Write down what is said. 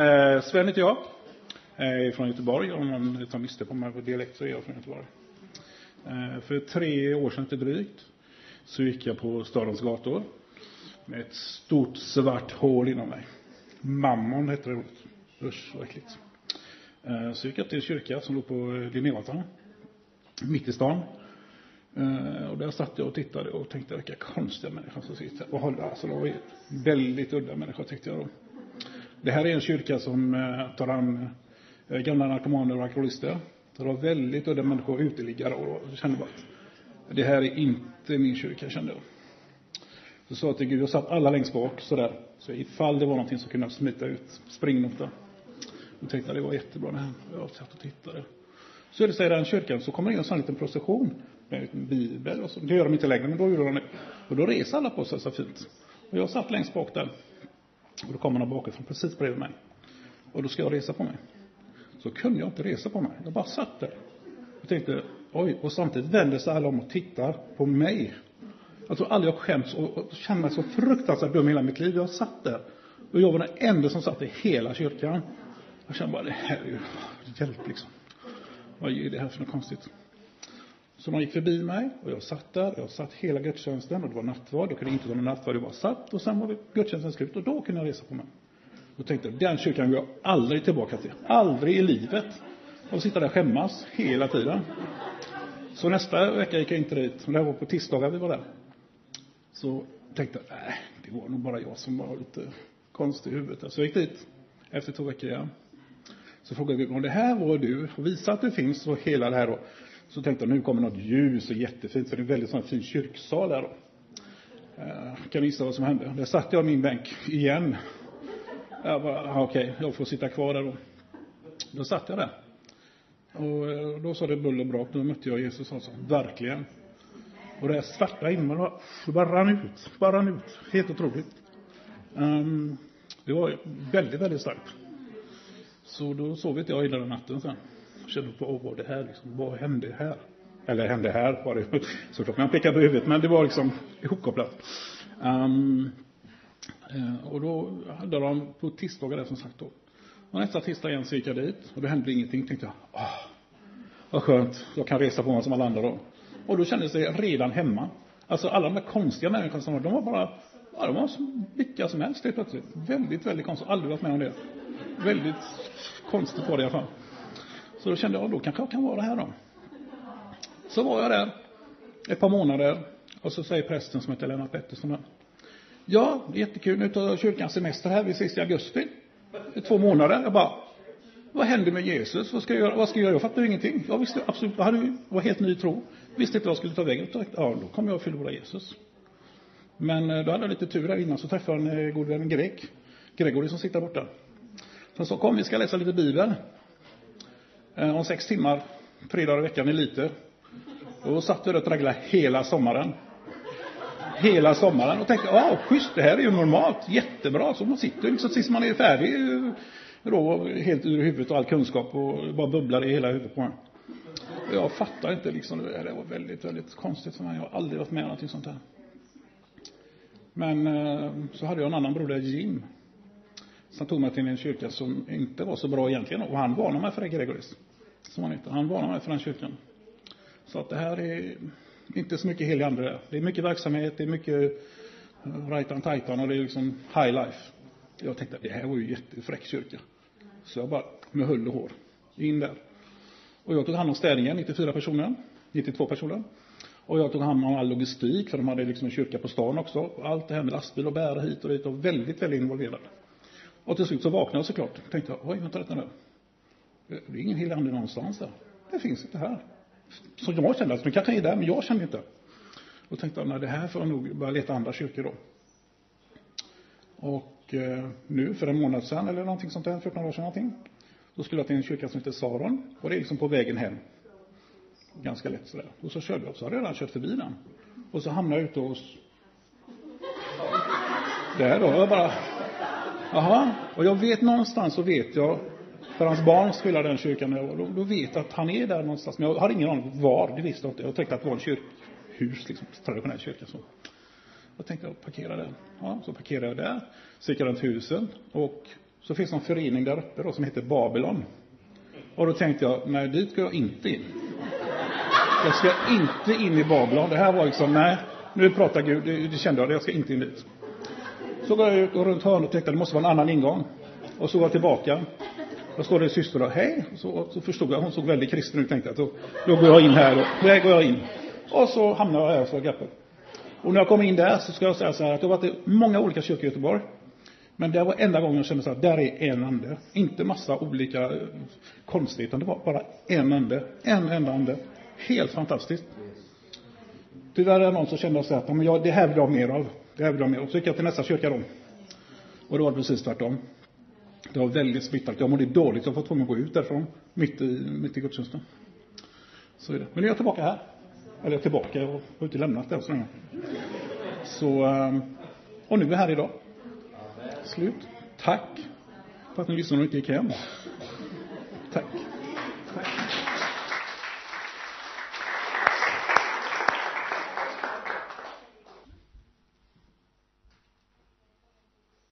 Eh, Sven heter jag. Jag är från Göteborg. Om någon tar miste på mig på dialekt så är jag från Göteborg. Eh, för tre år sedan lite drygt så gick jag på stadens gator med ett stort svart hål inom mig. Mammon hette det ordet. Usch, vad äckligt. Eh, så gick jag till en kyrka som låg på eh, Linnégatan, mitt i stan. Eh, och där satt jag och tittade och tänkte vilka konstiga människor som sitter och håller. Alltså, det var väldigt udda människor tyckte jag då. Det här är en kyrka som eh, tar an eh, gamla narkomaner och alkoholister. Det var väldigt udda människor, uteliggare och jag kände bara att det här är inte min kyrka, kände jag. Så sa jag till Gud, jag satt alla längst bak sådär. Så ifall det var någonting som kunde smita ut, springnota. Jag tänkte jag det var jättebra det här. Jag satt och tittade. Så är det så i den kyrkan så kommer det in en sån liten procession med en liten bibel och så. Det gör de inte längre, men då gjorde de det. Och då reser alla på sig så fint. Och jag satt längst bak där. Och då kommer någon bakifrån precis bredvid mig. Och då ska jag resa på mig. Så kunde jag inte resa på mig. Jag bara satt där. Jag tänkte, oj. Och samtidigt vänder sig alla om och tittar på mig. Jag tror aldrig jag skäms och, och känner mig så fruktansvärt dum i hela mitt liv. Jag satt där. Och jag var den enda som satt i hela kyrkan. Jag kände bara, det här är ju hjälp liksom. Vad är det här för något konstigt? Så man gick förbi mig och jag satt där. Jag satt hela gudstjänsten och det var nattvard. Jag kunde inte ta någon nattvard. Jag bara satt och sen var gudstjänsten slut och då kunde jag resa på mig. Och tänkte, den kyrkan går jag aldrig tillbaka till. Aldrig i livet. Och sitta där och skämmas hela tiden. Så nästa vecka gick jag inte dit. Det var på tisdagar vi var där. Så tänkte jag, nej, det var nog bara jag som var lite konstig i huvudet. Så jag gick dit efter två veckor igen. Så frågade jag, om det här var du och visa att det finns och hela det här då. Så tänkte jag nu kommer något ljus och jättefint för det är en väldigt sån fin kyrksal där då. Eh, kan kan gissa vad som hände? Där satt jag i min bänk igen. Jag bara, okej, okay, jag får sitta kvar där då. Då satt jag där. Och eh, då sa det buller och brak. Då mötte jag Jesus och sa, verkligen. Och det svarta himlen bara rann ut, bara rann ut. Helt otroligt. Um, det var väldigt, väldigt starkt. Så då sov inte jag hela den natten sen. Kände på, vad var det här liksom? Vad hände här? Eller hände här var det såklart. Man pekade på huvudet, men det var liksom ihopkopplat. Um, och då hade de på tisdagar där som sagt då. Och nästa tisdag igen så gick jag dit och då hände ingenting. Tänkte jag, åh, vad skönt, jag kan resa på mig som alla andra då. Och då kändes det redan hemma. Alltså alla de där konstiga människorna som var, de var bara, ja, de var som vilka som helst helt plötsligt. Väldigt, väldigt konstigt. Aldrig varit med om det. Väldigt konstigt var det i alla fall. Så då kände jag, då kanske jag kan vara här då. Så var jag där ett par månader och så säger prästen som heter Lennart Pettersson Ja, jättekul. Nu tar kyrkan semester här. Vi ses i augusti. I två månader. Jag bara, vad händer med Jesus? Vad ska jag göra? Vad ska jag göra? Jag fattade ingenting. Jag visste absolut, jag hade, var helt ny tro. Visste inte vad jag skulle ta vägen. Ja, då kommer jag att förlora Jesus. Men eh, då hade jag lite tur där innan så träffade jag en eh, god vän grek. Gregory som sitter borta. Han sa, kom vi ska läsa lite Bibel. Eh, om sex timmar, tre dagar i veckan i lite. Och då satt jag och tragglade hela sommaren. Hela sommaren och tänkte, ja, schysst, det här är ju normalt, jättebra. Så man sitter liksom tills man är färdig, eh, då, helt ur huvudet och all kunskap och bara bubblar i hela huvudet på en. Jag fattar inte liksom, det var väldigt, väldigt konstigt för mig. Jag har aldrig varit med om någonting sånt här. Men eh, så hade jag en annan broder, Jim, som tog mig till en kyrka som inte var så bra egentligen. Och han varnade mig för det, som han heter. Han varnade mig för den kyrkan. Så att det här är inte så mycket helig ande Det är mycket verksamhet, det är mycket eh, rajtan tajtan och det är liksom high life. Jag tänkte att det här var ju jättefräck kyrka. Så jag bara med hull och hår in där. Och jag tog hand om städningen, 94 personer, 92 personer. Och jag tog hand om all logistik, för de hade liksom en kyrka på stan också. Allt det här med lastbil och bära hit och dit och väldigt, väldigt involverad. Och till slut så vaknade jag såklart. Tänkte jag, oj, vänta lite nu. Det är ingen helig ande någonstans där. Det finns inte här. Så jag kände, alltså, det kanske är där, men jag kände inte. Och tänkte, nej, det här får jag nog börja leta andra kyrkor då. Och eh, nu, för en månad sedan eller någonting sånt där, 14 år sedan någonting, då skulle jag till en kyrka som heter Saron. Och det är liksom på vägen hem. Ganska lätt sådär. Och så körde jag, så hade jag redan kört förbi den. Och så hamnade jag ute hos där då. Jag bara, Jaha, och jag vet någonstans så vet jag, för hans barn spelar den kyrkan när jag var, då, då vet jag att han är där någonstans, men jag har ingen aning var, det visste jag inte. Jag tänkte att det var en kyrkhus, liksom, traditionell kyrka. Så. Jag tänkte jag parkera där. Ja, så parkerade jag där, så gick jag runt husen och så finns det en förening där uppe då som heter Babylon. Och då tänkte jag, nej dit ska jag inte in. Jag ska inte in i Babylon. Det här var liksom, nej, nu pratar Gud, det, det kände jag, jag ska inte in dit. Så går jag ut och runt hörnet och tänkte, det måste vara en annan ingång. Och så går jag tillbaka. Då står det en syster och hej. Så, så förstod jag, hon såg väldigt kristen ut, tänkte jag. Så, då går jag in här och, där går jag in. Och så hamnar jag här så greppet. Och när jag kommer in där så ska jag säga så här att jag har varit i många olika kyrkor i Göteborg. Men det var enda gången jag kände så här, där är en ande. Inte massa olika eh, konstigheter, utan det var bara en ande. En enda ande. Helt fantastiskt. Tyvärr är det någon som kände så här, att men jag, det här vill jag ha mer av. Det här vill jag ha mer av. Så gick jag till nästa kyrka då. Och då var det precis tvärtom. Det var väldigt splittrat. Jag mådde dåligt. Jag var tvungen att gå ut därifrån. Mitt i, mitt i gudstjänsten. Så är det. Men nu är jag tillbaka här. Eller tillbaka jag har inte lämnat det så länge. Så, ehm, och nu är vi här idag. Slut. Tack för att ni lyssnade och inte gick hem. Tack.